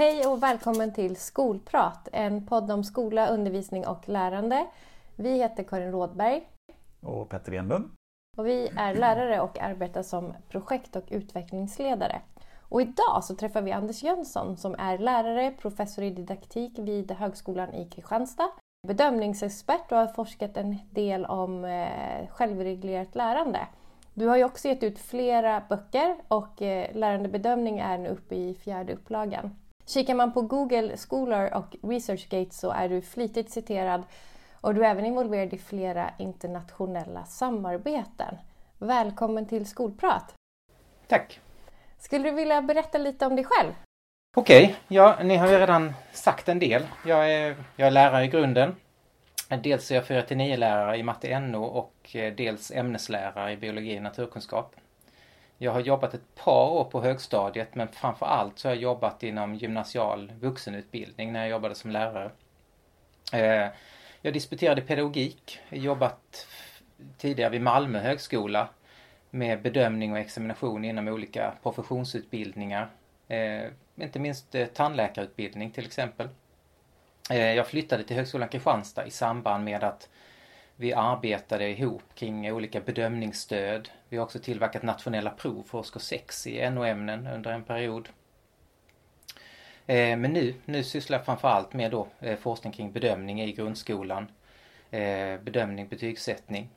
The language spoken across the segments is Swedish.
Hej och välkommen till Skolprat, en podd om skola, undervisning och lärande. Vi heter Karin Rådberg. Och Petter Enlund. Och vi är lärare och arbetar som projekt och utvecklingsledare. Och idag så träffar vi Anders Jönsson som är lärare, professor i didaktik vid Högskolan i Kristianstad, bedömningsexpert och har forskat en del om eh, självreglerat lärande. Du har ju också gett ut flera böcker och eh, lärandebedömning är nu uppe i fjärde upplagan. Kikar man på Google Scholar och ResearchGate så är du flitigt citerad och du är även involverad i flera internationella samarbeten. Välkommen till Skolprat! Tack! Skulle du vilja berätta lite om dig själv? Okej, okay. ja, ni har ju redan sagt en del. Jag är, jag är lärare i grunden. Dels är jag 4 lärare i matte NO och eh, dels ämneslärare i biologi och naturkunskap. Jag har jobbat ett par år på högstadiet men framför allt så har jag jobbat inom gymnasial vuxenutbildning när jag jobbade som lärare. Eh, jag disputerade i pedagogik, jobbat tidigare vid Malmö högskola med bedömning och examination inom olika professionsutbildningar. Eh, inte minst eh, tandläkarutbildning till exempel. Jag flyttade till Högskolan Kristianstad i samband med att vi arbetade ihop kring olika bedömningsstöd. Vi har också tillverkat nationella prov för årskurs 6 i NO-ämnen under en period. Eh, men nu, nu sysslar jag framförallt med då eh, forskning kring bedömning i grundskolan. Eh, bedömning, betygssättning.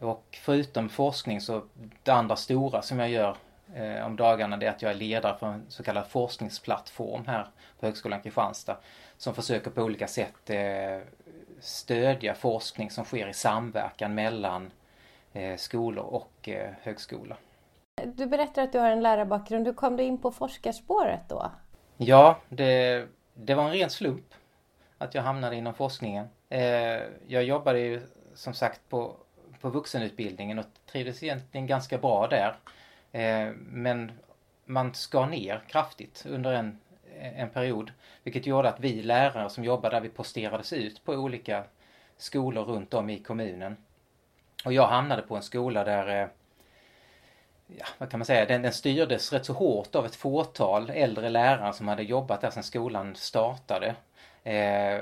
Och förutom forskning så det andra stora som jag gör om dagarna det är att jag är ledare för en så kallad forskningsplattform här på Högskolan Kristianstad som försöker på olika sätt stödja forskning som sker i samverkan mellan eh, skolor och eh, högskola. Du berättar att du har en lärarbakgrund. Hur kom du in på forskarspåret då? Ja, det, det var en ren slump att jag hamnade inom forskningen. Eh, jag jobbade ju som sagt på, på vuxenutbildningen och trivdes egentligen ganska bra där. Men man skar ner kraftigt under en Eh, en period. Vilket gjorde att vi lärare som jobbade där, vi posterades ut på olika skolor runt om i kommunen. Och jag hamnade på en skola där, eh, ja vad kan man säga, den, den styrdes rätt så hårt av ett fåtal äldre lärare som hade jobbat där sedan skolan startade. Eh,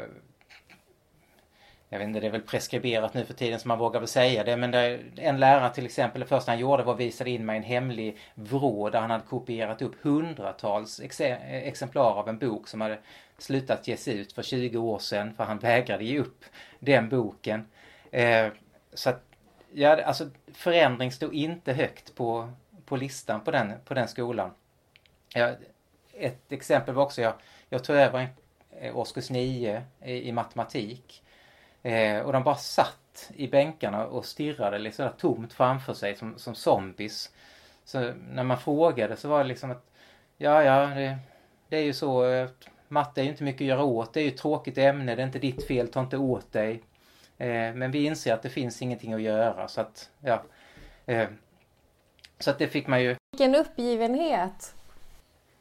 jag vet inte, det är väl preskriberat nu för tiden så man vågar väl säga det. Men det, en lärare till exempel, det första han gjorde var att visa in mig en hemlig vrå där han hade kopierat upp hundratals ex exemplar av en bok som hade slutat ges ut för 20 år sedan för han vägrade ge upp den boken. Eh, så att, ja, alltså förändring stod inte högt på, på listan på den, på den skolan. Ja, ett exempel var också, jag, jag tog över en, årskurs 9 i, i matematik. Eh, och de bara satt i bänkarna och stirrade liksom tomt framför sig som, som zombies. Så när man frågade så var det liksom att ja, ja, det, det är ju så. Eh, matte är ju inte mycket att göra åt. Det är ju ett tråkigt ämne. Det är inte ditt fel. Ta inte åt dig. Eh, men vi inser att det finns ingenting att göra så att ja. Eh, så att det fick man ju. Vilken uppgivenhet!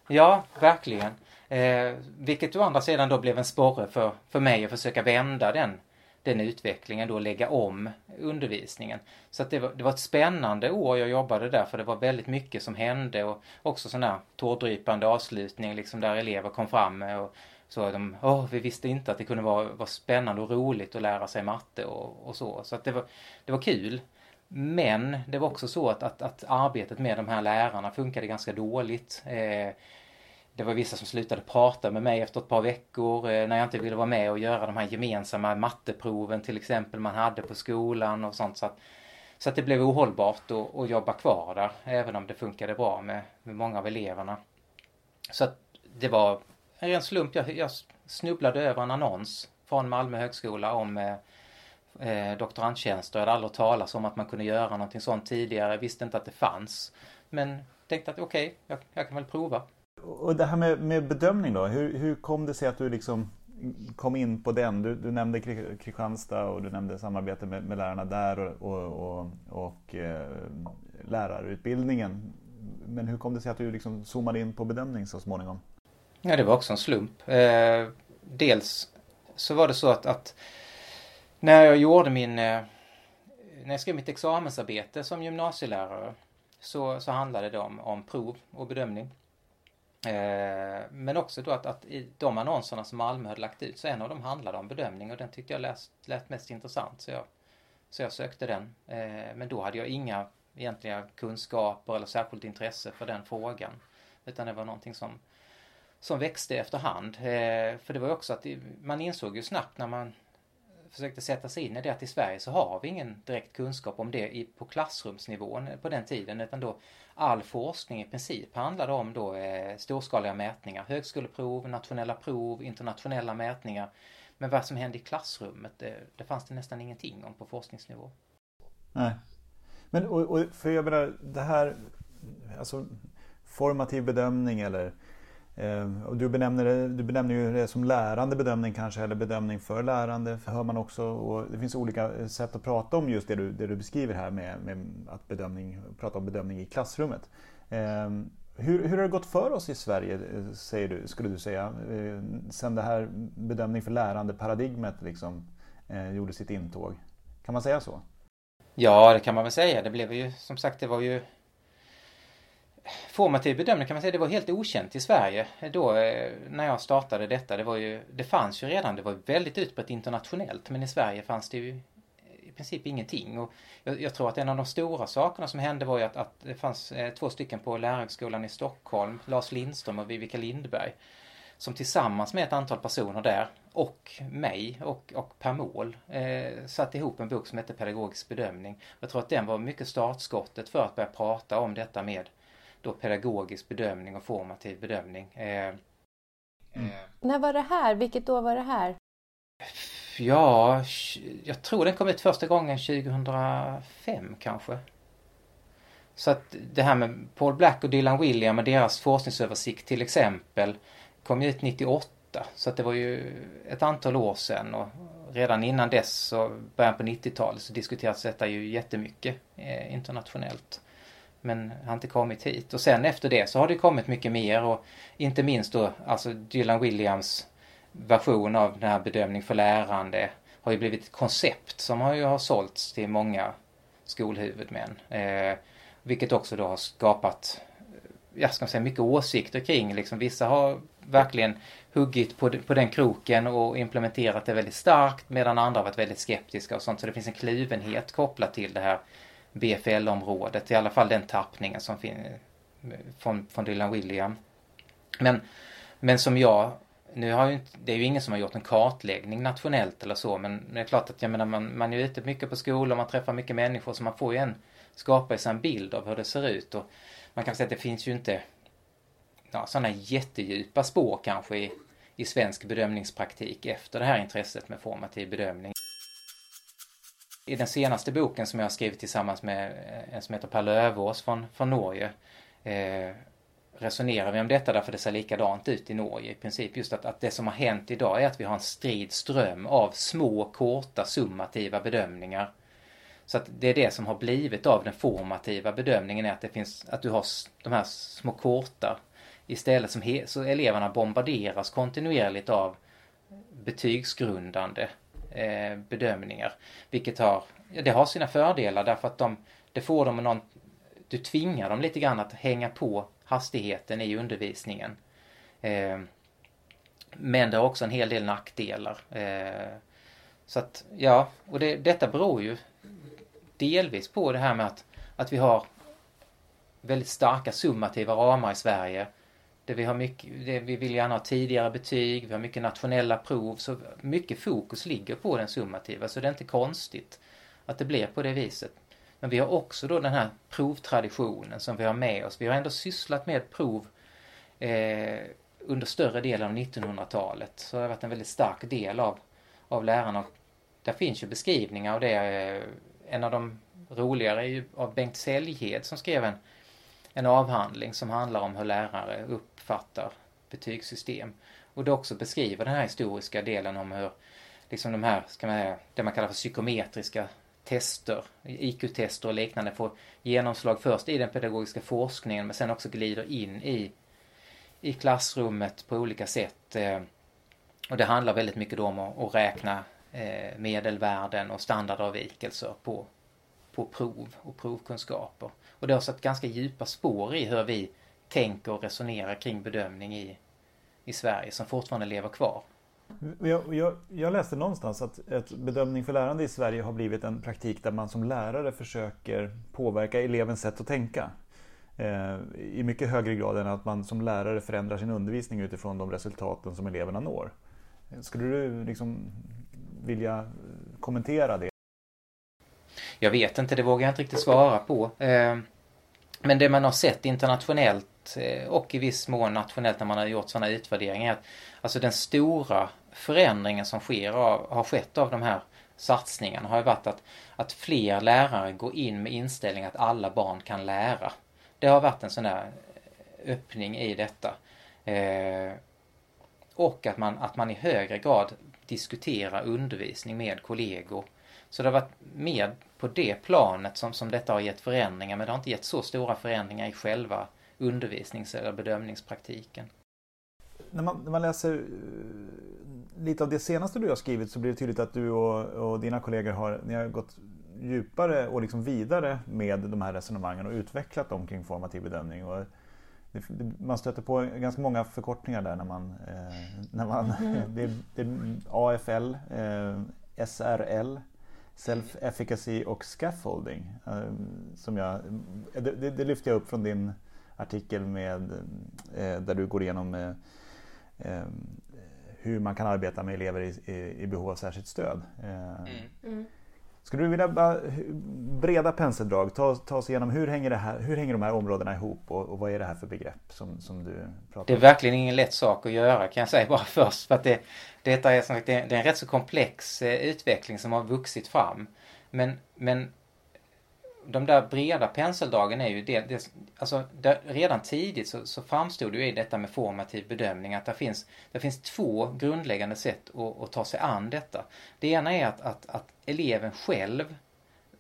Ja, verkligen. Eh, vilket å andra sidan då blev en sporre för, för mig att försöka vända den den utvecklingen då lägga om undervisningen. Så att det var, det var ett spännande år jag jobbade där för det var väldigt mycket som hände och också sån här tårdrypande avslutning liksom där elever kom fram och så att de, åh, vi visste inte att det kunde vara, vara spännande och roligt att lära sig matte och, och så. Så att det var, det var kul. Men det var också så att, att, att arbetet med de här lärarna funkade ganska dåligt. Eh, det var vissa som slutade prata med mig efter ett par veckor eh, när jag inte ville vara med och göra de här gemensamma matteproven till exempel man hade på skolan och sånt. Så att, så att det blev ohållbart att, att jobba kvar där även om det funkade bra med, med många av eleverna. Så att det var en ren slump. Jag, jag snubblade över en annons från Malmö högskola om eh, eh doktorandtjänster. Jag hade aldrig talat om att man kunde göra någonting sånt tidigare. Jag visste inte att det fanns. Men tänkte att okej, okay, jag, jag kan väl prova. Och det här med, med bedömning då, hur, hur kom det sig att du liksom kom in på den? Du, du nämnde Kristianstad och du nämnde samarbete med, med lärarna där och, och, och, och eh, lärarutbildningen. Men hur kom det sig att du liksom zoomade in på bedömning så småningom? Ja, det var också en slump. Eh, dels så var det så att, att när jag gjorde min, eh, när jag skrev mitt examensarbete som gymnasielärare så, så handlade det om, om prov och bedömning. Eh, men också då att, att, i de annonserna som Malmö hade lagt ut så en av dem handlade om bedömning och den tyckte jag läst, lät mest intressant så jag, så jag sökte den. Eh, men då hade jag inga egentliga kunskaper eller särskilt intresse för den frågan. Utan det var någonting som, som växte efterhand. Eh, för det var också att man insåg ju snabbt när man försökte sätta sig in i det att i Sverige så har vi ingen direkt kunskap om det i, på klassrumsnivån på den tiden utan då all forskning i princip handlade om då eh, storskaliga mätningar, högskoleprov, nationella prov, internationella mätningar. Men vad som hände i klassrummet, det, det fanns det nästan ingenting om på forskningsnivå. Nej. Men och, och, för jag menar, det här, alltså formativ bedömning eller Eh, och du, benämner det, du benämner ju det som lärande bedömning kanske eller bedömning för lärande hör man också. Och det finns olika eh, sätt att prata om just det du, det du beskriver här med, med att bedömning, prata om bedömning i klassrummet. Ehm, hur, hur har det gått för oss i Sverige, eh, säger du, skulle du säga, sen det här bedömning för lärande paradigmet liksom, eh, gjorde sitt intåg? Kan man säga så? Ja, det kan man väl säga. Det blev ju, som sagt, det var ju formativ bedömning kan man säga, det var helt okänt i Sverige då eh, när jag startade detta. Det var ju, det fanns ju redan, det var väldigt utbrett internationellt men i Sverige fanns det ju i princip ingenting. Och jag, jag tror att en av de stora sakerna som hände var ju att, att det fanns eh, två stycken på Lärarhögskolan i Stockholm, Lars Lindström och Vivica Lindberg, som tillsammans med ett antal personer där och mig och, och Per Mål eh, satte ihop en bok som hette Pedagogisk bedömning. Jag tror att den var mycket startskottet för att börja prata om detta med då pedagogisk bedömning och formativ bedömning. Eh, mm. Eh, När var det här? Vilket år var det här? Ja, jag tror den kom ut första gången 2005 kanske. Så att det här med Paul Black och Dylan William och deras forskningsöversikt till exempel kom ju ut 98. Så att det var ju ett antal år sedan och redan innan dess, så början på 90-talet, så diskuterades detta ju jättemycket eh, internationellt. Men har inte kommit hit. Och sen efter det så har det kommit mycket mer och inte minst då alltså Dylan Williams version av den här bedömning för lärande har ju blivit ett koncept som har ju har sålts till många skolhuvudmän. Eh, vilket också då har skapat jag ska säga, mycket åsikter kring. Liksom, vissa har verkligen huggit på, på den kroken och implementerat det väldigt starkt medan andra har varit väldigt skeptiska och sånt. Så det finns en kluvenhet kopplat till det här BFL-området, i alla fall den tappningen som finns från, från Dylan William. Men, men som jag, nu har ju inte, det är ju ingen som har gjort en kartläggning nationellt eller så, men det är klart att jag menar man, man är ute mycket på skolor, man träffar mycket människor så man får ju en, skapa sig en bild av hur det ser ut och man kan säga att det finns ju inte ja, sådana jättedjupa spår kanske i, i svensk bedömningspraktik efter det här intresset med formativ bedömning. I den senaste boken som jag har skrivit tillsammans med eh, en som heter Per Lövås från, från Norge eh, resonerar vi om detta därför det ser likadant ut i Norge i princip. Just att, att det som har hänt idag är att vi har en strid ström av små, korta, summativa bedömningar. Så att det är det som har blivit av den formativa bedömningen är att det finns, att du har de här små korta istället som he, så eleverna bombarderas kontinuerligt av betygsgrundande eh, bedömningar. Vilket har, det har sina fördelar därför att de, det får dem någon, du tvingar dem lite grann att hänga på hastigheten i undervisningen. Eh, men det har också en hel del nackdelar. Eh, så att, ja, och det, detta beror ju delvis på det här med att, att vi har väldigt starka summativa ramar i Sverige det vi, har mycket, det vi vill gärna ha tidigare betyg, vi har mycket nationella prov, så mycket fokus ligger på den summativa, så det är inte konstigt att det blir på det viset. Men vi har också då den här provtraditionen som vi har med oss. Vi har ändå sysslat med prov eh, under större delen av 1900-talet. Så det har varit en väldigt stark del av, av lärarna. Där finns ju beskrivningar av det. Eh, en av de roligare är ju av Bengt Säljhed som skrev en, en avhandling som handlar om hur lärare uppfattar betygssystem. Och det också beskriver den här historiska delen om hur liksom de här, ska man säga, det man kallar för psykometriska tester, IQ-tester och liknande får genomslag först i den pedagogiska forskningen men sen också glider in i, i klassrummet på olika sätt. Eh, och det handlar väldigt mycket då om att, att räkna eh, medelvärden och standardavvikelser på, på prov och provkunskaper. Och det har satt ganska djupa spår i hur vi tänker och resonerar kring bedömning i, i Sverige som fortfarande lever kvar. Jag, jag, jag, läste någonstans att, att bedömning för lärande i Sverige har blivit en praktik där man som lärare försöker påverka elevens sätt att tänka. Eh, I mycket högre grad än att man som lärare förändrar sin undervisning utifrån de resultaten som eleverna når. Skulle du liksom vilja kommentera det? Jag vet inte, det vågar jag inte riktigt svara på. Eh, men det man har sett internationellt eh, och i viss mån nationellt när man har gjort sådana utvärderingar är att alltså den stora förändringen som sker av, har skett av de här satsningarna har ju varit att, att fler lärare går in med inställning att alla barn kan lära. Det har varit en sån där öppning i detta. Eh, och att man, att man i högre grad diskuterar undervisning med kollegor. Så det har varit mer på det planet som, som detta har gett förändringar men det har inte gett så stora förändringar i själva undervisnings eller bedömningspraktiken. När man, när man läser lite av det senaste du har skrivit så blir det tydligt att du och, och dina kollegor har, ni har gått djupare och liksom vidare med de här resonemangen och utvecklat dem kring formativ bedömning. Och det, det, man stöter på ganska många förkortningar där när man... Eh, när man mm. det, det, är AFL, eh, SRL, Self-efficacy och scaffolding. Eh, som jag, det, det, lyfter jag upp från din artikel med, eh, där du går igenom eh, eh, hur man kan arbeta med elever i, i, i behov av särskilt stöd. Mm. Mm. Skulle du vilja breda penseldrag, ta, ta oss igenom hur hänger, det här, hur hänger de här områdena ihop och, och vad är det här för begrepp som, som du pratar om? Det är verkligen ingen lätt sak att göra kan jag säga bara först. För att det, detta är, som, det är en rätt så komplex eh, utveckling som har vuxit fram. Men, men de där breda penseldragen är ju det, det alltså där, redan tidigt så, så framstod det ju i detta med formativ bedömning att det finns, det finns två grundläggande sätt att, att ta sig an detta. Det ena är att, att, att eleven själv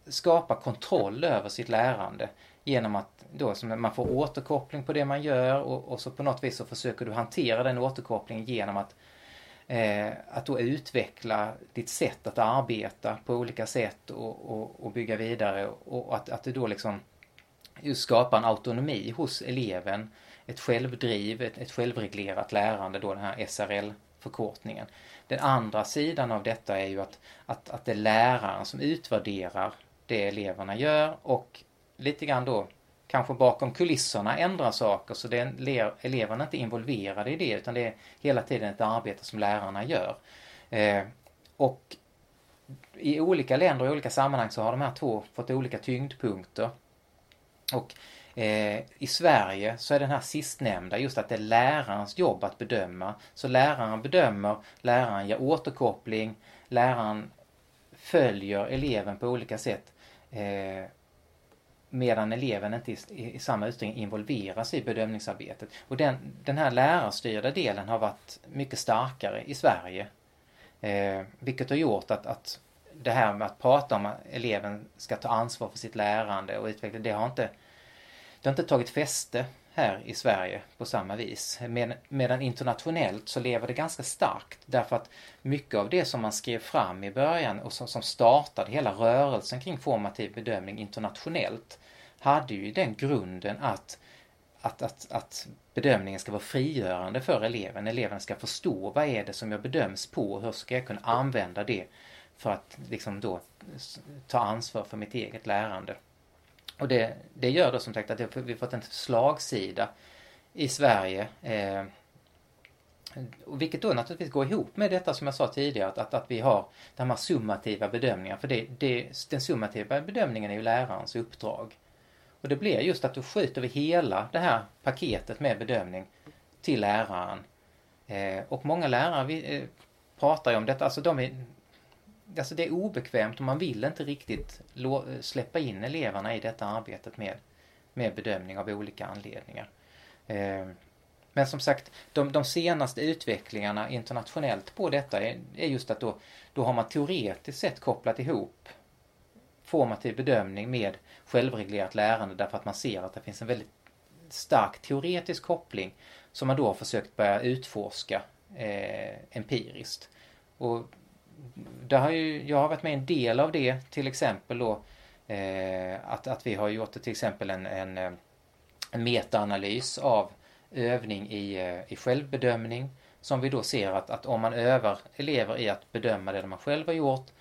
skapar kontroll över sitt lärande genom att då, som man får återkoppling på det man gör och, och så på något vis så försöker du hantera den återkopplingen genom att Eh, att då utveckla ditt sätt att arbeta på olika sätt och, och, och bygga vidare och att, att det då liksom just skapar en autonomi hos eleven, ett självdriv, ett, ett självreglerat lärande då den här SRL-förkortningen. Den andra sidan av detta är ju att, att, att det är läraren som utvärderar det eleverna gör och lite grann då kanske bakom kulisserna ändra saker så det är eleverna inte involverade i det utan det är hela tiden ett arbete som lärarna gör. Eh, och i olika länder och i olika sammanhang så har de här två fått olika tyngdpunkter. Och eh, i Sverige så är den här sistnämnda just att det är lärarens jobb att bedöma. Så läraren bedömer, läraren ger återkoppling, läraren följer eleven på olika sätt. Eh, medan eleven inte i, i, i samma utsträckning involveras i bedömningsarbetet. Och den, den här lärarstyrda delen har varit mycket starkare i Sverige. Eh, vilket har gjort att, att det här med att prata om att eleven ska ta ansvar för sitt lärande och utveckling, det har inte, det har inte tagit fäste här i Sverige på samma vis. Med, medan internationellt så lever det ganska starkt därför att mycket av det som man skrev fram i början och som, som startade hela rörelsen kring formativ bedömning internationellt hade ju den grunden att, att, att, att bedömningen ska vara frigörande för eleven. Eleven ska förstå vad är det som jag bedöms på och hur ska jag kunna använda det för att liksom då ta ansvar för mitt eget lärande. Och det, det gör då som sagt att vi fått en slagsida i Sverige. Eh, vilket då naturligtvis går ihop med detta som jag sa tidigare, att, att, att vi har de här summativa bedömningarna. För det, det, den summativa bedömningen är ju lärarens uppdrag. Och det blir just att då skjuter vi hela det här paketet med bedömning till läraren. Eh, och många lärare vi, eh, pratar ju om detta, alltså de är, alltså det är obekvämt och man vill inte riktigt släppa in eleverna i detta arbetet med, med bedömning av olika anledningar. Eh, men som sagt, de, de, senaste utvecklingarna internationellt på detta är, är, just att då, då har man teoretiskt sett kopplat ihop formativ bedömning med självreglerat lärande därför att man ser att det finns en väldigt stark teoretisk koppling som man då har försökt börja utforska eh, empiriskt. Och där har ju, jag har varit med en del av det, till exempel då eh, att, att vi har gjort till exempel en, en, eh, en metaanalys av övning i, eh, i självbedömning som vi då ser att, att om man övar elever i att bedöma det de själv har gjort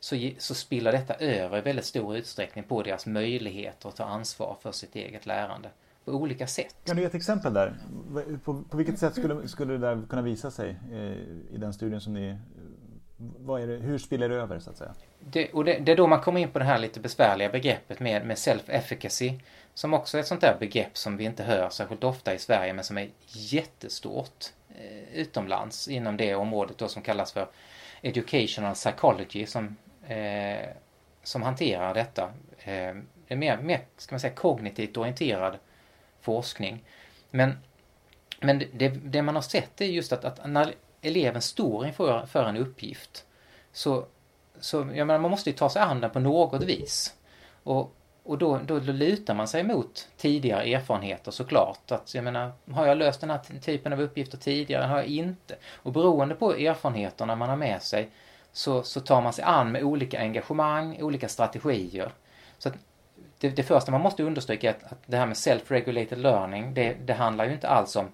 så, så spiller detta över i väldigt stor utsträckning på deras möjligheter att ta ansvar för sitt eget lärande på olika sätt. Kan du ge ett exempel där? På, på vilket sätt skulle, skulle det där kunna visa sig eh, i den studien som ni... Det, hur spiller det över så att säga? Det, och det, det, är då man kommer in på det här lite besvärliga begreppet med, med self-efficacy som också är ett sånt där begrepp som vi inte hör särskilt ofta i Sverige men som är jättestort eh, utomlands inom det området då som kallas för educational psychology som, eh, som hanterar detta. Eh, det är mer, mer, ska man säga, kognitivt orienterad forskning. Men, men det, det man har sett är just att, att när eleven står inför för en uppgift så, så jag menar, man måste ju ta sig an den på något vis. Och, och då, då, då lutar man sig mot tidigare erfarenheter såklart. Att, jag menar, har jag löst den här typen av uppgifter tidigare? Har jag inte? Och beroende på erfarenheterna man har med sig så, så tar man sig an med olika engagemang, olika strategier. Så att det, det första man måste understryka är att, att det här med self-regulated learning, det, det, handlar ju inte alls om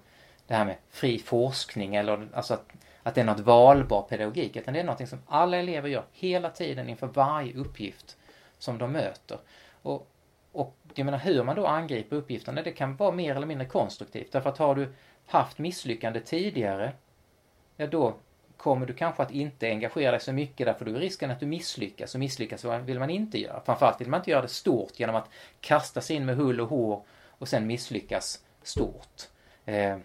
det här med fri forskning eller alltså att, att det är något valbar pedagogik, utan det är något som alla elever gör hela tiden inför varje uppgift som de möter. Och, och jag menar hur man då angriper uppgifterna, det kan vara mer eller mindre konstruktivt. Därför att har du haft misslyckande tidigare, ja då kommer du kanske att inte engagera dig så mycket därför då är risken att du misslyckas och misslyckas vill man inte göra. Framförallt vill man inte göra det stort genom att kasta sig in med hull och hår och sen misslyckas stort. Eh,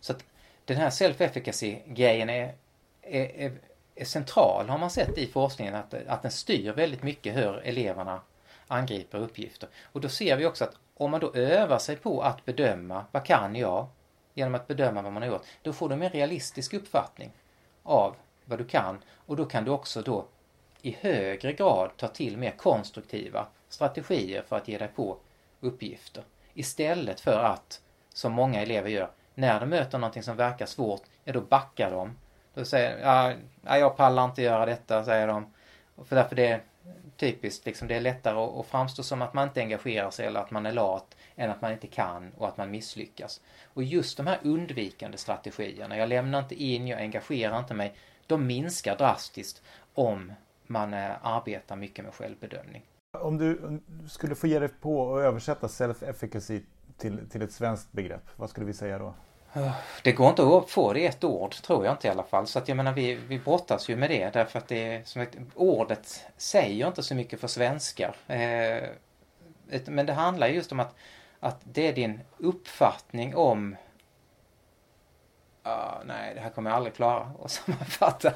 så att den här self-efficacy-grejen är, är, är, är, central har man sett i forskningen att, att den styr väldigt mycket hur eleverna angriper uppgifter. Och då ser vi också att om man då övar sig på att bedöma, vad kan jag? Genom att bedöma vad man har gjort, då får du en mer realistisk uppfattning av vad du kan och då kan du också då i högre grad ta till mer konstruktiva strategier för att ge dig på uppgifter. Istället för att, som många elever gör, när de möter någonting som verkar svårt, ja då backar de. Då säger de, ja, jag pallar inte göra detta, säger de. För därför det är typiskt, liksom, det är lättare att framstå som att man inte engagerar sig eller att man är lat än att man inte kan och att man misslyckas. Och just de här undvikande strategierna, jag lämnar inte in, jag engagerar inte mig, de minskar drastiskt om man eh, arbetar mycket med självbedömning. Om du skulle få ge dig på att översätta self-efficacy till, till ett svenskt begrepp, vad skulle vi säga då? Det går inte att få det i ett ord, tror jag inte i alla fall. Så att jag menar, vi, vi brottas ju med det därför att det som ett, ordet säger inte så mycket för svenskar. Eh, men det handlar just om att att det är din uppfattning om Uh, nej, det här kommer jag aldrig klara att sammanfatta.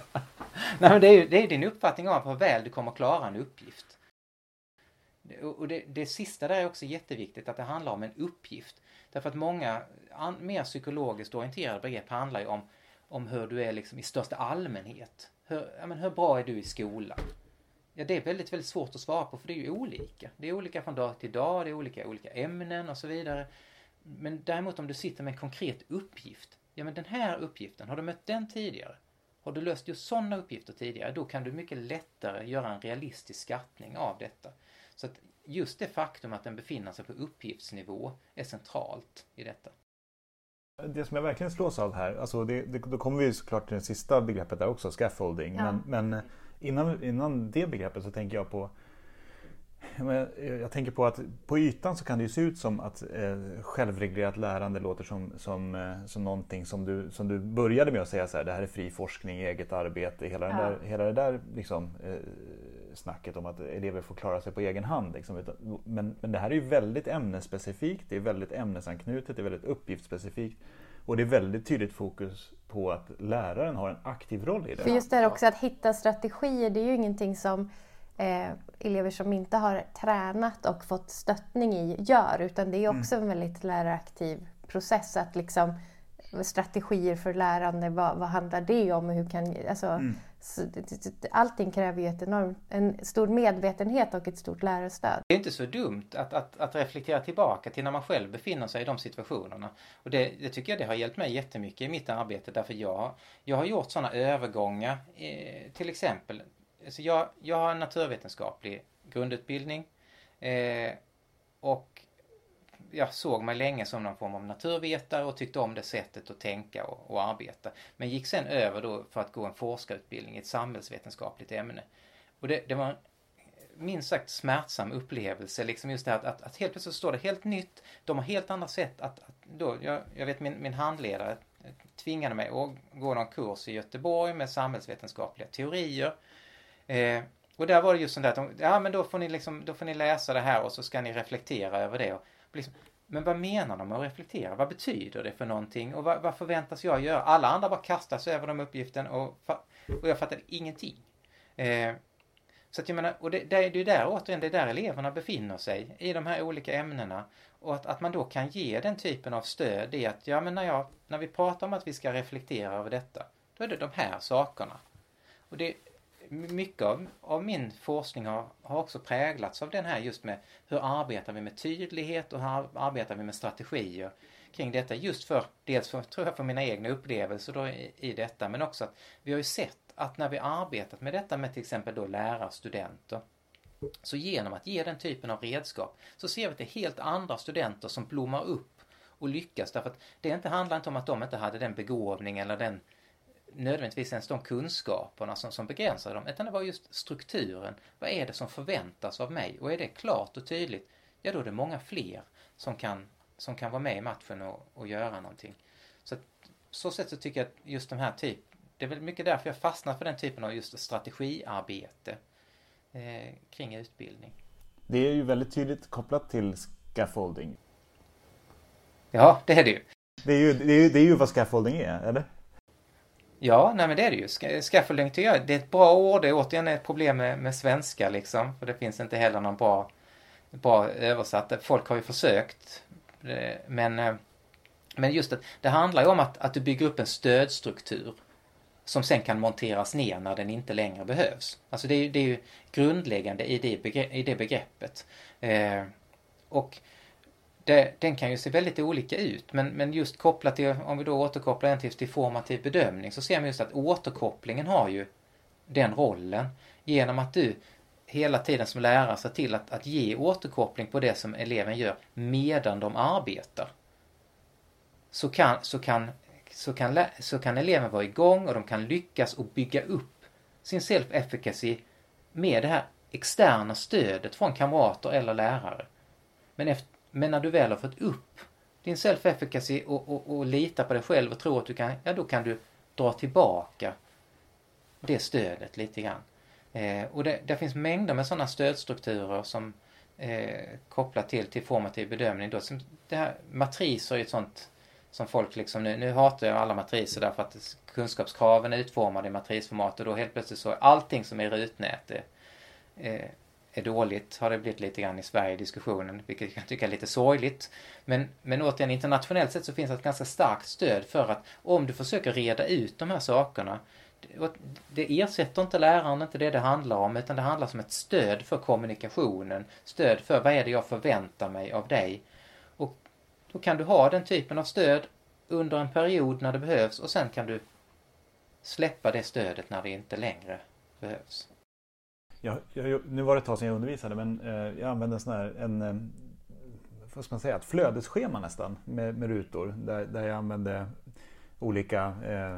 nej, men det är ju det är din uppfattning om hur väl du kommer klara en uppgift. Och det, det sista där är också jätteviktigt, att det handlar om en uppgift. Därför att många an, mer psykologiskt orienterade begrepp handlar ju om, om hur du är liksom i största allmänhet. Hur, ja, men hur bra är du i skolan? Ja, det är väldigt, väldigt svårt att svara på för det är ju olika. Det är olika från dag till dag, det är olika olika ämnen och så vidare. Men däremot om du sitter med en konkret uppgift. Ja, men den här uppgiften, har du mött den tidigare? Har du löst just sådana uppgifter tidigare, då kan du mycket lättare göra en realistisk skattning av detta. Så att just det faktum att den befinner sig på uppgiftsnivå är centralt i detta. Det som jag verkligen slås av här, alltså det, det, då kommer vi såklart till det sista begreppet där också, scaffolding. Ja. Men, men innan, innan det begreppet så tänker jag på jag tänker på att på ytan så kan det ju se ut som att eh, självreglerat lärande låter som, som, eh, som någonting som du, som du började med att säga så här, det här är fri forskning, eget arbete, hela, ja. där, hela det där liksom, eh, snacket om att elever får klara sig på egen hand. Liksom. Men, men det här är ju väldigt ämnesspecifikt, det är väldigt ämnesanknutet, det är väldigt uppgiftsspecifikt. Och det är väldigt tydligt fokus på att läraren har en aktiv roll i det. För just det här också att hitta strategier, det är ju ingenting som eh, elever som inte har tränat och fått stöttning i gör, utan det är mm. också mm. en väldigt läraraktiv process att liksom strategier för lärande, vad, vad handlar det om? Hur kan, alltså, mm allting kräver ju ett enormt, en stor medvetenhet och ett stort lärarstöd. Det är inte så dumt att, att, att reflektera tillbaka till när man själv befinner sig i de situationerna. Och det, det tycker jag det har hjälpt mig jättemycket i mitt arbete därför jag, jag har gjort sådana övergångar. Eh, till exempel, alltså jag, jag har en naturvetenskaplig grundutbildning eh, och jag såg mig länge som någon form av naturvetare och tyckte om det sättet att tänka och, och arbeta. Men gick sen över då för att gå en forskarutbildning i ett samhällsvetenskapligt ämne. Och det, det var en minst sagt smärtsam upplevelse, liksom just det här att, att, att helt plötsligt står det helt nytt. De har helt andra sätt att, att då, jag, jag vet min, min handledare tvingade mig att gå någon kurs i Göteborg med samhällsvetenskapliga teorier. Eh, och där var det just sånt där att de, ja men då får ni liksom, då får ni läsa det här och så ska ni reflektera över det. Och liksom, men vad menar de med att reflektera? Vad betyder det för någonting? Och vad, vad förväntas jag göra? Alla andra bara kastar sig över de uppgiften och, och jag fattade ingenting. Eh, så att jag menar, och det, det är ju där återigen, det är där eleverna befinner sig i de här olika ämnena. Och att, att man då kan ge den typen av stöd i att, ja men när, jag, när vi pratar om att vi ska reflektera över detta, då är det de här sakerna. Och det, mycket av, av min forskning har, har också präglats av den här just med hur arbetar vi med tydlighet och hur arbetar vi med strategier kring detta. Just för, dels för, tror jag, för mina egna upplevelser då i, i detta men också att vi har ju sett att när vi arbetat med detta med till exempel då lärarstudenter så genom att ge den typen av redskap så ser vi att det är helt andra studenter som blommar upp och lyckas. Därför att det inte handlar inte om att de inte hade den begåvning eller den nödvändigtvis ens de kunskaperna som, som begränsade dem, utan det var just strukturen. Vad är det som förväntas av mig? Och är det klart och tydligt, ja då är det många fler som kan, som kan vara med i matchen och, och göra någonting. Så så sätt så tycker jag att just de här typ, det är väl mycket därför jag fastnar för den typen av just strategiarbete eh, kring utbildning. Det är ju väldigt tydligt kopplat till scaffolding. Ja, det är det ju. Det är ju, det är ju, det är ju vad scaffolding är, eller? Ja, nej men det är det ju. Scaffolding tycker jag, det är ett bra ord. Det är återigen ett problem med, med svenska liksom. För det finns inte heller någon bra, bra översatt. Folk har ju försökt. Men, eh, men just att det handlar ju om att, att du bygger upp en stödstruktur som sen kan monteras ner när den inte längre behövs. Alltså det är, det är ju grundläggande i det, begrepp, i det begreppet. Eh, och det, den kan ju se väldigt olika ut men, men just kopplat till, om vi då återkopplar den till, till formativ typ bedömning så ser man just att återkopplingen har ju den rollen genom att du hela tiden som lärare ser till att, att ge återkoppling på det som eleven gör medan de arbetar. Så kan, så kan, så kan, så kan eleven vara igång och de kan lyckas och bygga upp sin self-efficacy med det här externa stödet från kamrater eller lärare. Men efter, men när du väl har fått upp din self-efficacy och, och, och litar på dig själv och tror att du kan, ja då kan du dra tillbaka det stödet lite grann. Eh, och det, det, finns mängder med sådana stödstrukturer som eh, kopplar till, till formativ bedömning. Då, som det här, matriser är ett sånt som folk liksom nu, nu hatar jag alla matriser därför att kunskapskraven är utformade i matrisformat och då helt plötsligt så är allting som är rutnät eh, är dåligt har det blivit lite grann i Sverige i diskussionen, vilket jag kan tycka är lite sorgligt. Men, men återigen, internationellt sett så finns det ett ganska starkt stöd för att om du försöker reda ut de här sakerna, det ersätter inte läraren, inte det det handlar om, utan det handlar som ett stöd för kommunikationen, stöd för vad är det jag förväntar mig av dig. Och då kan du ha den typen av stöd under en period när det behövs och sen kan du släppa det stödet när det inte längre behövs. Jag, jag, nu var det ett tag sedan jag undervisade men eh, jag använde en sån här, en, eh, vad ska man säga, ett flödesschema nästan med, med rutor där, där jag använde olika eh,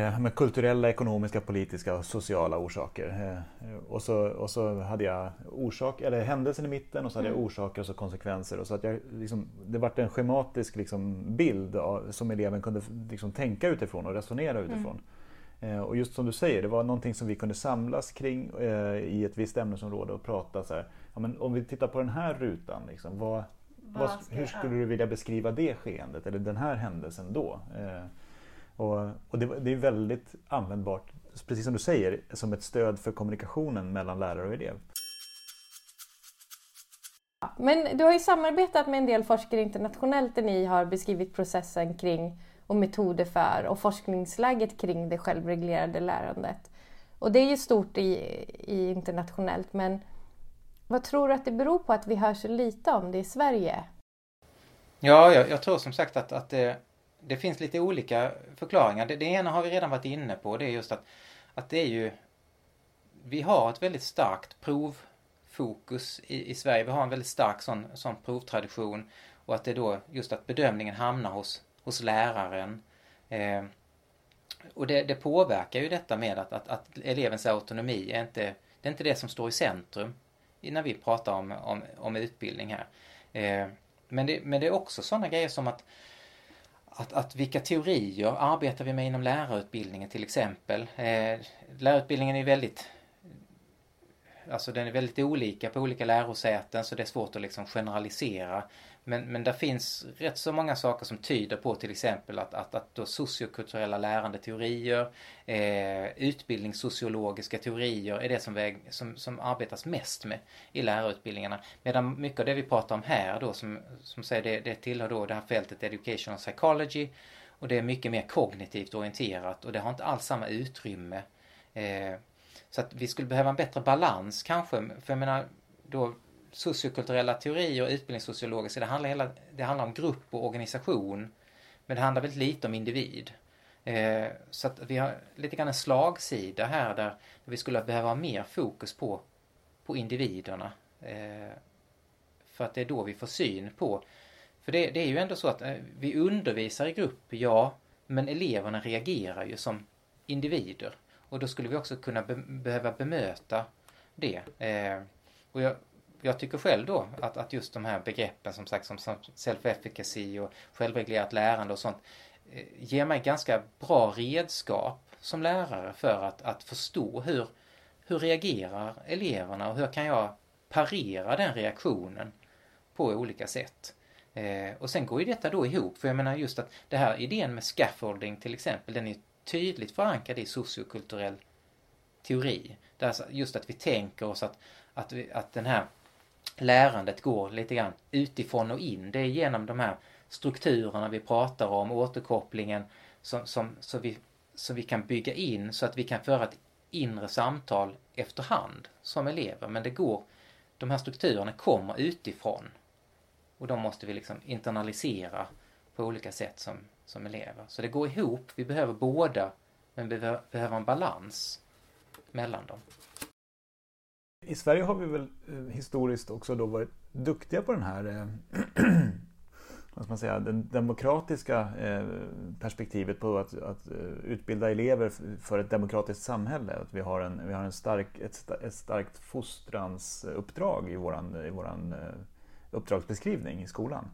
eh med kulturella, ekonomiska, politiska och sociala orsaker. Eh, och, så, och så hade jag orsak, eller händelsen i mitten och så hade jag mm. orsaker och så konsekvenser. Och så att jag, liksom, det vart en schematisk liksom, bild av, som eleven kunde liksom, tänka utifrån och resonera utifrån. Mm. Eh, och just som du säger, det var någonting som vi kunde samlas kring eh, i ett visst ämnesområde och prata så här, ja, men om vi tittar på den här rutan, liksom, vad, vad, hur skulle du vilja beskriva det skeendet eller den här händelsen då? Eh, och, och det, det, är väldigt användbart, precis som du säger, som ett stöd för kommunikationen mellan lärare och elev. Men du har ju samarbetat med en del forskare internationellt där ni har beskrivit processen kring och metoder för och forskningsläget kring det självreglerade lärandet. Och det är ju stort i, i internationellt men vad tror du att det beror på att vi hör så lite om det i Sverige? Ja, jag, jag tror som sagt att, att det, det, finns lite olika förklaringar. Det, det, ena har vi redan varit inne på. Det är just att, att det är ju... Vi har ett väldigt starkt provfokus i, i Sverige. Vi har en väldigt stark sån, sån provtradition och att det då just att bedömningen hamnar hos, hos läraren. Eh, och det, det, påverkar ju detta med att, att, att, elevens autonomi är inte, det är inte det som står i centrum när vi pratar om, om, om utbildning här. Eh, men, det, men det är också sådana grejer som att, att, att vilka teorier arbetar vi med inom lärarutbildningen till exempel. Eh, lärarutbildningen är väldigt Alltså den är väldigt olika på olika lärosäten så det är svårt att liksom generalisera. Men, men det finns rätt så många saker som tyder på till exempel att, att, att då sociokulturella lärandeteorier, eh, utbildningssociologiska teorier är det som, väg, som, som arbetas mest med i lärarutbildningarna. Medan mycket av det vi pratar om här då som, som säger det, det tillhör då det här fältet educational psychology och det är mycket mer kognitivt orienterat och det har inte alls samma utrymme. Eh, så att vi skulle behöva en bättre balans kanske, för jag menar då sociokulturella teorier och utbildningssociologiska, det handlar, hela, det handlar om grupp och organisation. Men det handlar väldigt lite om individ. Eh, så att vi har lite grann en slagsida här där vi skulle behöva ha mer fokus på, på individerna. Eh, för att det är då vi får syn på. För det, det är ju ändå så att eh, vi undervisar i grupp, ja, men eleverna reagerar ju som individer. Och då skulle vi också kunna be behöva bemöta det. Eh, och jag, jag tycker själv då att, att just de här begreppen som sagt som self-efficacy och självreglerat lärande och sånt eh, ger mig ganska bra redskap som lärare för att, att förstå hur, hur reagerar eleverna och hur kan jag parera den reaktionen på olika sätt. Eh, och sen går ju detta då ihop, för jag menar just att det här idén med scaffolding till exempel, den är tydligt förankrad i sociokulturell teori. Där alltså just att vi tänker oss att, att, vi, att den här lärandet går lite grann utifrån och in. Det är genom de här strukturerna vi pratar om, återkopplingen, som, som, så, vi, som vi kan bygga in så att vi kan föra ett inre samtal efterhand som elever. Men det går, de här strukturerna kommer utifrån. Och de måste vi liksom internalisera på olika sätt som, som elever. Så det går ihop, vi behöver båda, men vi behöver en balans mellan dem. I Sverige har vi väl eh, historiskt också då varit duktiga på den här eh, vad ska man säga, det demokratiska eh, perspektivet på att, att utbilda elever för ett demokratiskt samhälle. Att vi har, en, vi har en stark, ett, ett starkt fostransuppdrag i vår i våran uppdragsbeskrivning i skolan.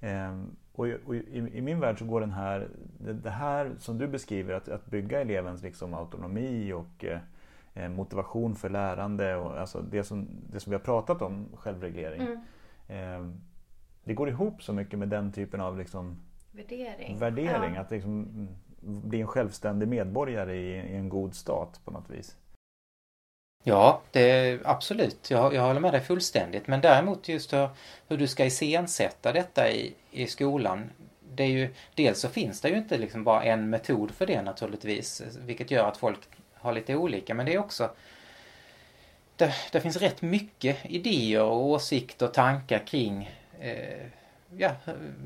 Ehm, och, och i, i, min värld så går den här, det, det, här som du beskriver, att, att bygga elevens liksom autonomi och eh, motivation för lärande och alltså det som, det som vi har pratat om, självreglering. Mm. Eh, det går ihop så mycket med den typen av liksom, värdering. värdering ja. Att liksom bli en självständig medborgare i, i, en god stat på något vis. Ja, det, absolut. Jag, jag håller med dig fullständigt. Men däremot just hur, hur du ska iscensätta detta i, i skolan. Det är ju, dels så finns det ju inte liksom bara en metod för det naturligtvis. Vilket gör att folk har lite olika. Men det är också det, det finns rätt mycket idéer och åsikter och tankar kring eh, ja,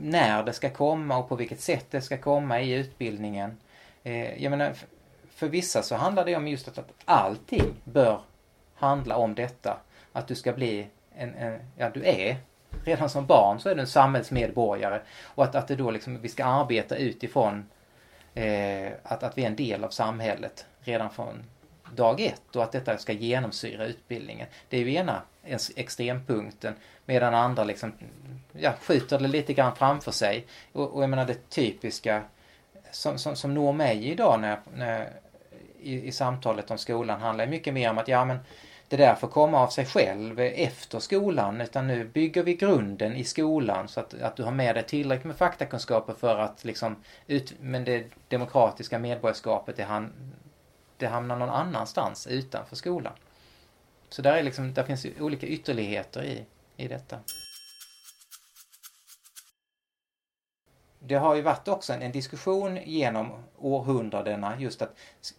när det ska komma och på vilket sätt det ska komma i utbildningen. Eh, jag menar, för vissa så handlar det om just att, att allting bör handla om detta. Att du ska bli en, en, ja du är redan som barn så är du en samhällsmedborgare. Och att, att det då liksom, vi ska arbeta utifrån eh, att, att vi är en del av samhället redan från dag ett och att detta ska genomsyra utbildningen. Det är ju ena extrempunkten medan andra liksom, ja, skjuter det lite grann framför sig. Och, och jag menar det typiska som, som, som når mig idag när, när i, i samtalet om skolan handlar mycket mer om att ja men det där får komma av sig själv efter skolan utan nu bygger vi grunden i skolan så att, att du har med dig tillräckligt med faktakunskaper för att liksom ut, men det demokratiska medborgarskapet det, han, det hamnar någon annanstans utanför skolan. Så där, är liksom, där finns olika ytterligheter i, i detta. det har ju varit också en, en, diskussion genom århundradena just att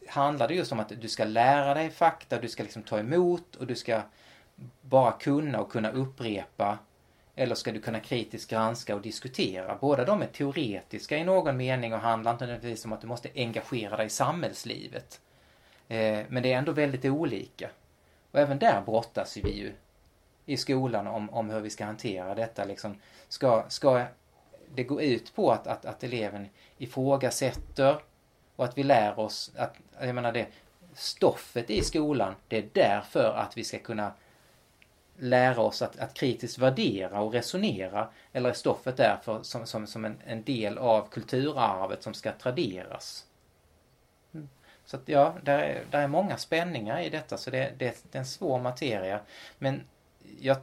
handlar det just om att du ska lära dig fakta, du ska liksom ta emot och du ska bara kunna och kunna upprepa eller ska du kunna kritiskt granska och diskutera? Båda de är teoretiska i någon mening och handlar inte nödvändigtvis om att du måste engagera dig i samhällslivet. Eh, men det är ändå väldigt olika. Och även där brottas vi ju i skolan om, om hur vi ska hantera detta. Liksom, ska, ska det gå ut på att, att, att eleven ifrågasätter och att vi lär oss att, jag menar det, stoffet i skolan, det är därför att vi ska kunna lära oss att, att kritiskt värdera och resonera? Eller är stoffet därför som, som, som en, en del av kulturarvet som ska traderas? Så att ja, där är, där är många spänningar i detta så det, det, det är en svår materia. Men jag,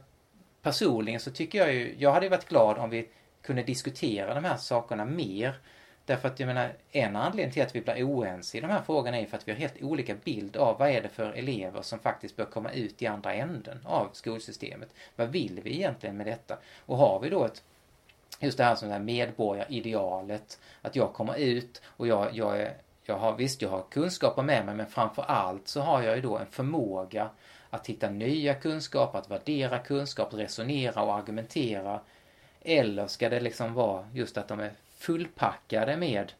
personligen så tycker jag ju, jag hade varit glad om vi kunde diskutera de här sakerna mer Därför att jag menar, en anledning till att vi blir oense i de här frågorna är för att vi har helt olika bild av vad är det för elever som faktiskt bör komma ut i andra änden av skolsystemet. Vad vill vi egentligen med detta? Och har vi då ett just det här som det här medborgaridealet, att jag kommer ut och jag, jag, är, jag har, visst jag har kunskaper med mig men framför allt så har jag ju då en förmåga att hitta nya kunskaper, att värdera kunskap, resonera och argumentera. Eller ska det liksom vara just att de är fullpackade med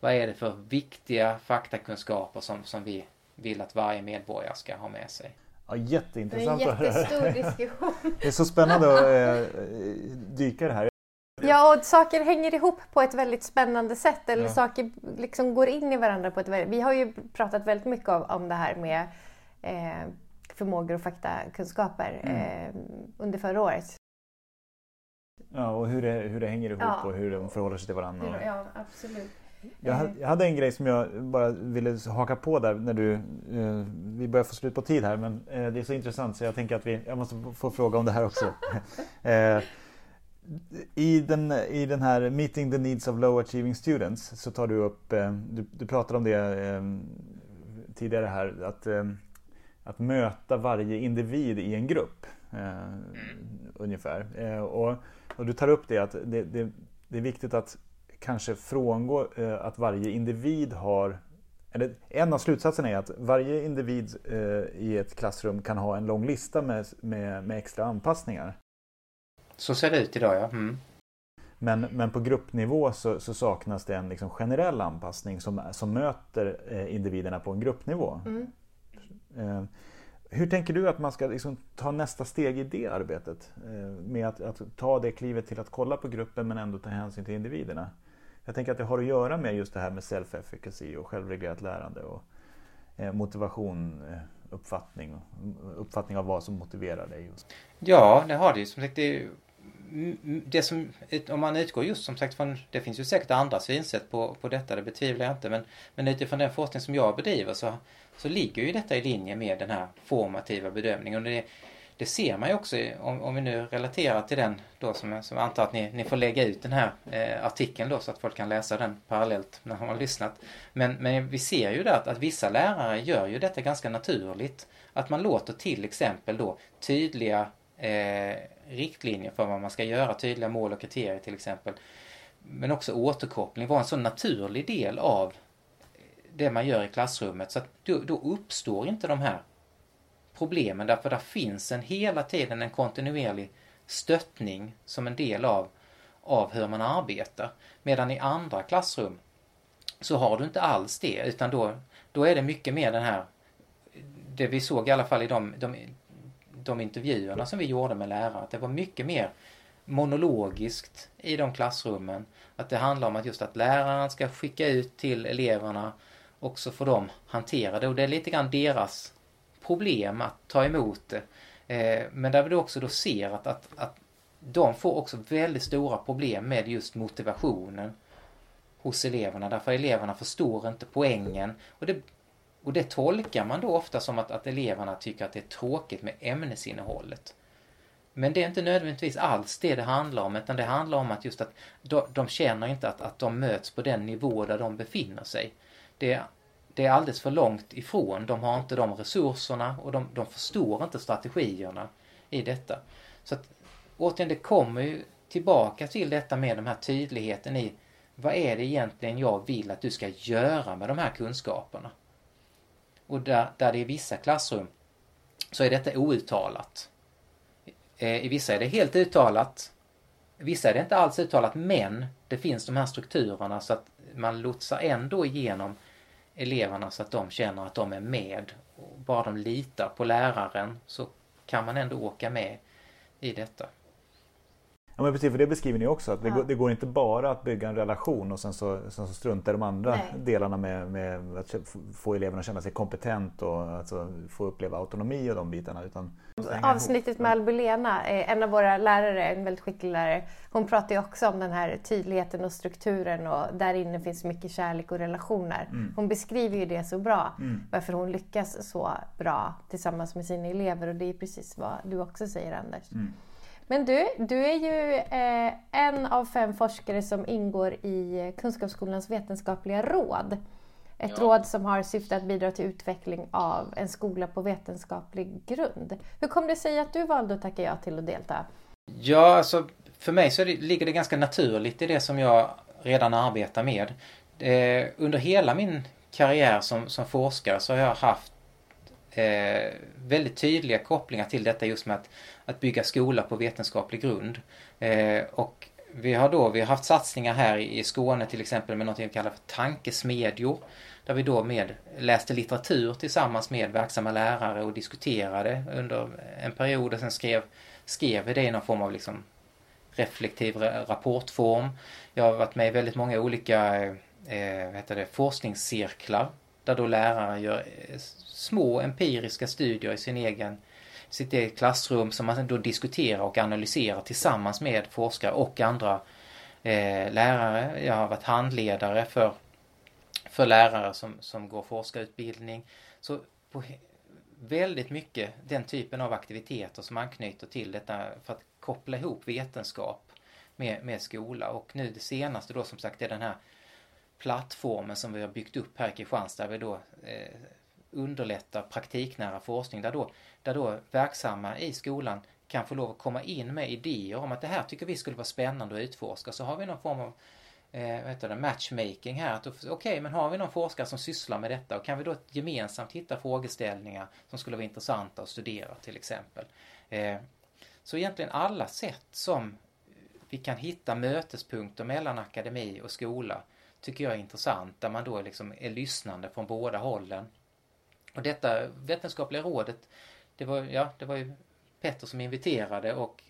vad är det för viktiga faktakunskaper som, som vi vill att varje medborgare ska ha med sig. Ja, jätteintressant det är en jättestor diskussion. det är så spännande att äh, dyka i det här. Ja, och saker hänger ihop på ett väldigt spännande sätt. Eller ja. saker liksom går in i varandra på ett väldigt... Vi har ju pratat väldigt mycket om, om det här med eh, förmågor och faktakunskaper mm. eh, under förra året. Ja, och hur det, hur det hänger ihop ja. och hur de förhåller sig till varandra. Ja, absolut. Jag hade, jag hade, en grej som jag bara ville haka på där när du... Eh, vi börjar få slut på tid här men eh, det är så intressant så jag tänker att vi, jag måste få fråga om det här också. i, den, I den här Meeting the Needs of Low Achieving Students så tar du upp, eh, du, du pratade om det eh, tidigare här, att, eh, att möta varje individ i en grupp. Mm. Ungefär. och och du tar upp det att det, det, det är viktigt att kanske frångå att varje individ har eller en av slutsatserna är att varje individ i ett klassrum kan ha en lång lista med, med, med extra anpassningar. Så ser det ut idag ja. Mm. Men, men på gruppnivå så, så, saknas det en liksom generell anpassning som, som möter eh, individerna på en gruppnivå. Mm. Eh, hur tänker du att man ska liksom ta nästa steg i det arbetet? Eh, med att, att, ta det klivet till att kolla på gruppen men ändå ta hänsyn till individerna. Jag tänker att det har att göra med just det här med self-efficacy och självreglerat lärande och motivation, uppfattning, uppfattning av vad som motiverar dig. Ja, det har det ju. Som sagt, det, det som, om man utgår just som sagt från, det finns ju säkert andra synsätt på, på detta, det betvivlar jag inte, men, men utifrån den forskning som jag bedriver så så ligger ju detta i linje med den här formativa bedömningen. Och det, det ser man ju också om, om vi nu relaterar till den då som, som jag antar att ni, ni får lägga ut den här eh, artikeln då så att folk kan läsa den parallellt när de har lyssnat. Men, men vi ser ju där att, att vissa lärare gör ju detta ganska naturligt. Att man låter till exempel då tydliga eh, riktlinjer för vad man ska göra, tydliga mål och kriterier till exempel. Men också återkoppling var en så naturlig del av det man gör i klassrummet. Så att då, då uppstår inte de här problemen därför där finns en hela tiden en kontinuerlig stöttning som en del av, av hur man arbetar. Medan i andra klassrum så har du inte alls det utan då, då är det mycket mer den här, det vi såg i alla fall i de, de, de intervjuerna som vi gjorde med lärare, att det var mycket mer monologiskt i de klassrummen. Att det handlar om att just att läraren ska skicka ut till eleverna och så får de hantera det och det är lite grann deras problem att ta emot det. Eh, men där vi också då ser att, att, att de får också väldigt stora problem med just motivationen hos eleverna därför eleverna förstår inte poängen och det, och det tolkar man då ofta som att, att eleverna tycker att det är tråkigt med ämnesinnehållet. Men det är inte nödvändigtvis alls det det handlar om utan det handlar om att just att de, de känner inte att, att de möts på den nivå där de befinner sig det, det är alldeles för långt ifrån. De har inte de resurserna och de, de förstår inte strategierna i detta. Så att återigen, det kommer ju tillbaka till detta med den här tydligheten i vad är det egentligen jag vill att du ska göra med de här kunskaperna? Och där, där det är vissa klassrum så är detta outtalat. Eh, I vissa är det helt uttalat. I vissa är det inte alls uttalat men det finns de här strukturerna så att man lotsar ändå igenom eleverna så att de känner att de är med. Och bara de litar på läraren så kan man ändå åka med i detta. Ja men precis, för det beskriver ni också. Att det, Ja. går, det går inte bara att bygga en relation och sen så, sen så strunta i de andra Nej. delarna med, med att få eleverna att känna sig kompetent och alltså få uppleva autonomi och de bitarna. Utan Avsnittet med Albulena, en av våra lärare, en väldigt skicklig lärare, hon pratar ju också om den här tydligheten och strukturen och där inne finns mycket kärlek och relationer. Mm. Hon beskriver ju det så bra, Mm. varför hon lyckas så bra tillsammans med sina elever och det är precis vad du också säger Anders. Mm. Men du, du är ju eh, en av fem forskare som ingår i Kunskapsskolans vetenskapliga råd. Ett Ja. råd som har syfte att bidra till utveckling av en skola på vetenskaplig grund. Hur kom det sig att du valde att tacka ja till att delta? Ja, alltså för mig så det, ligger det ganska naturligt i det som jag redan arbetar med. Eh, under hela min karriär som, som forskare så har jag haft eh, väldigt tydliga kopplingar till detta just med att, att bygga skola på vetenskaplig grund. Eh, och vi har då vi har haft satsningar här i Skåne till exempel med något vi kallar för tankesmedjor. Där vi då med läste litteratur tillsammans med verksamma lärare och diskuterade under en period och sen skrev, skrev vi det i någon form av liksom reflektiv rapportform. Jag har varit med i väldigt många olika eh, heter det, forskningscirklar där då lärare gör eh, små empiriska studier i sin egen, sitt eget klassrum som man då diskuterar och analyserar tillsammans med forskare och andra eh, lärare. Jag har varit handledare för, för lärare som, som går forskarutbildning. Så på väldigt mycket den typen av aktiviteter som anknyter till detta för att koppla ihop vetenskap med, med skola. Och nu det senaste då som sagt är den här plattformen som vi har byggt upp här i Kristianstad där vi då eh, underlättar praktiknära forskning där då, där då verksamma i skolan kan få lov att komma in med idéer om att det här tycker vi skulle vara spännande att utforska. Så har vi någon form av eh, vad heter det, matchmaking här. Okej, okay, Okej, men har vi någon forskare som sysslar med detta och kan vi då gemensamt hitta frågeställningar som skulle vara intressanta att studera till exempel. Eh, så egentligen alla sätt som vi kan hitta mötespunkter mellan akademi och skola tycker jag är intressant där man då liksom är lyssnande från båda hållen. Och detta vetenskapliga rådet, det var, ja, det var ju Petter som inviterade och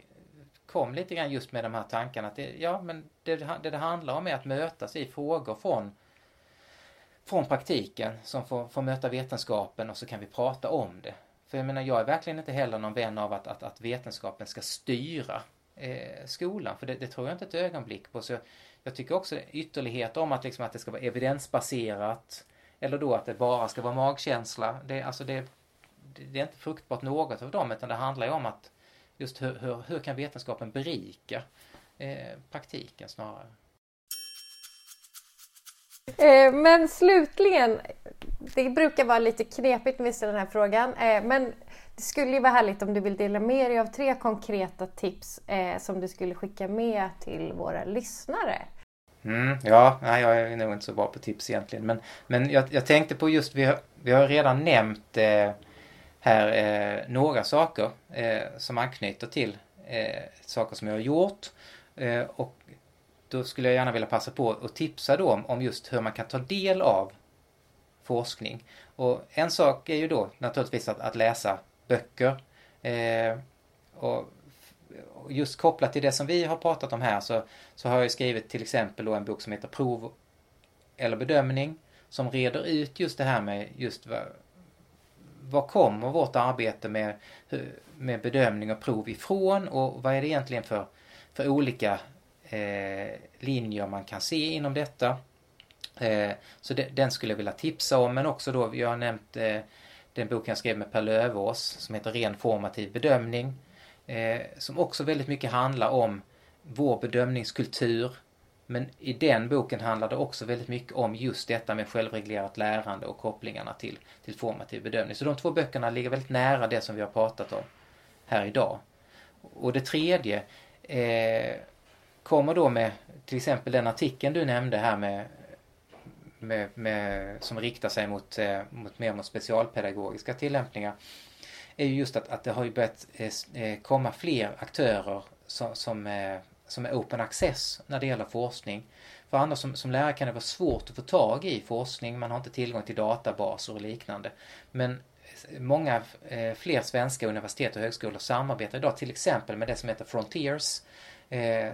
kom lite grann just med de här tankarna att det, ja, men det, det det handlar om är att mötas i frågor från, från praktiken som får, får möta vetenskapen och så kan vi prata om det. För jag menar, jag är verkligen inte heller någon vän av att, att, att vetenskapen ska styra eh, skolan, för det, det tror jag inte ett ögonblick på. Så jag, jag tycker också ytterligheter om att, liksom, att det ska vara evidensbaserat eller då att det bara ska vara magkänsla. Det, alltså det, det, är inte fruktbart något av dem utan det handlar ju om att just hur, hur, hur kan vetenskapen berika eh, praktiken snarare. Eh, men slutligen, det brukar vara lite knepigt när vi ställer den här frågan, eh, men det skulle ju vara härligt om du vill dela med dig av tre konkreta tips eh, som du skulle skicka med till våra lyssnare. Mm, ja, nej, jag är nog inte så bra på tips egentligen. Men, men jag, jag tänkte på just, vi har, vi har redan nämnt eh, här eh, några saker eh, som anknyter till eh, saker som jag har gjort. Eh, och då skulle jag gärna vilja passa på att tipsa då om, om just hur man kan ta del av forskning. Och en sak är ju då naturligtvis att, att läsa böcker. Eh, och och just kopplat till det som vi har pratat om här så, så har jag skrivit till exempel då en bok som heter Prov eller bedömning som reder ut just det här med just vad, vad kommer vårt arbete med, med bedömning och prov ifrån och vad är det egentligen för, för olika eh, linjer man kan se inom detta. Eh, så de, den skulle jag vilja tipsa om men också då, jag har nämnt eh, den boken jag skrev med Per Lövås som heter Ren formativ bedömning. Eh, som också väldigt mycket handlar om vår bedömningskultur. Men i den boken handlar det också väldigt mycket om just detta med självreglerat lärande och kopplingarna till, till formativ bedömning. Så de två böckerna ligger väldigt nära det som vi har pratat om här idag. Och det tredje eh, kommer då med till exempel den artikeln du nämnde här med, med, med som riktar sig mot, eh, mot mer mot specialpedagogiska tillämpningar är ju just att, att det har ju börjat eh, eh, komma fler aktörer som, som, eh, som är open access när det gäller forskning. För annars som, som lärare kan det vara svårt att få tag i forskning, man har inte tillgång till databaser och liknande. Men många fler svenska universitet och högskolor samarbetar idag till exempel med det som heter Frontiers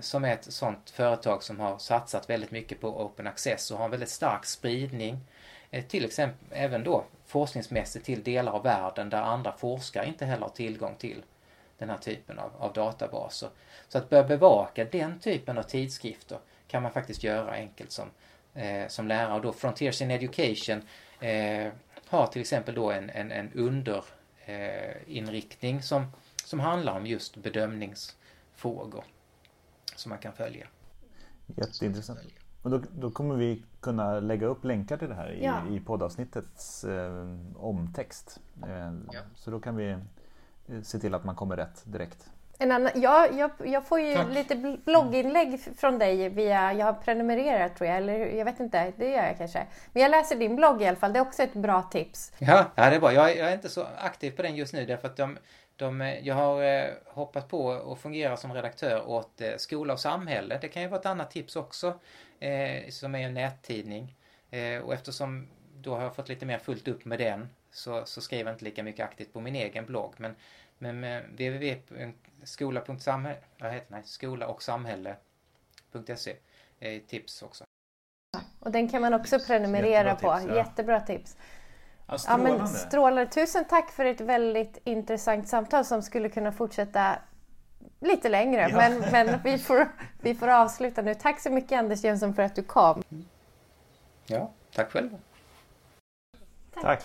som är ett sådant företag som har satsat väldigt mycket på open access och har en väldigt stark spridning till exempel även då forskningsmässigt till delar av världen där andra forskare inte heller har tillgång till den här typen av, av databaser. Så att börja bevaka den typen av tidskrifter kan man faktiskt göra enkelt som, eh, som lärare. Och då Frontiers in Education eh, har till exempel då en, en, en underinriktning eh, som, som handlar om just bedömningsfrågor som man kan följa. Jätteintressant. Och då, då kommer vi kunna lägga upp länkar till det här i, ja. i poddavsnittets eh, omtext. Eh, ja. Så då kan vi eh, se till att man kommer rätt direkt. En annan, ja, jag, jag får ju Tack. lite blogginlägg från dig via, jag har prenumererat tror jag, eller jag vet inte, det gör jag kanske. Men jag läser din blogg i alla fall, det är också ett bra tips. Ja, ja det är bra. Jag, jag är inte så aktiv på den just nu därför att de, de, jag har eh, hoppat på och fungerar som redaktör åt eh, Skola och samhälle. Det kan ju vara ett annat tips också, eh, som är en nättidning. Eh, och eftersom då har jag fått lite mer fullt upp med den så, så skriver jag inte lika mycket aktivt på min egen blogg. Men, men med www.skola.samhälle, vad heter är tips också. Och den kan man också prenumerera Jättebra på. Tips, ja. Jättebra tips. Ja, strålande. Ja, men strålande. Tusen tack för ett väldigt intressant samtal som skulle kunna fortsätta lite längre. Ja. Men, men vi, får, vi får avsluta nu. Tack så mycket Anders Jönsson för att du kom. Ja, tack själv. Tack. tack.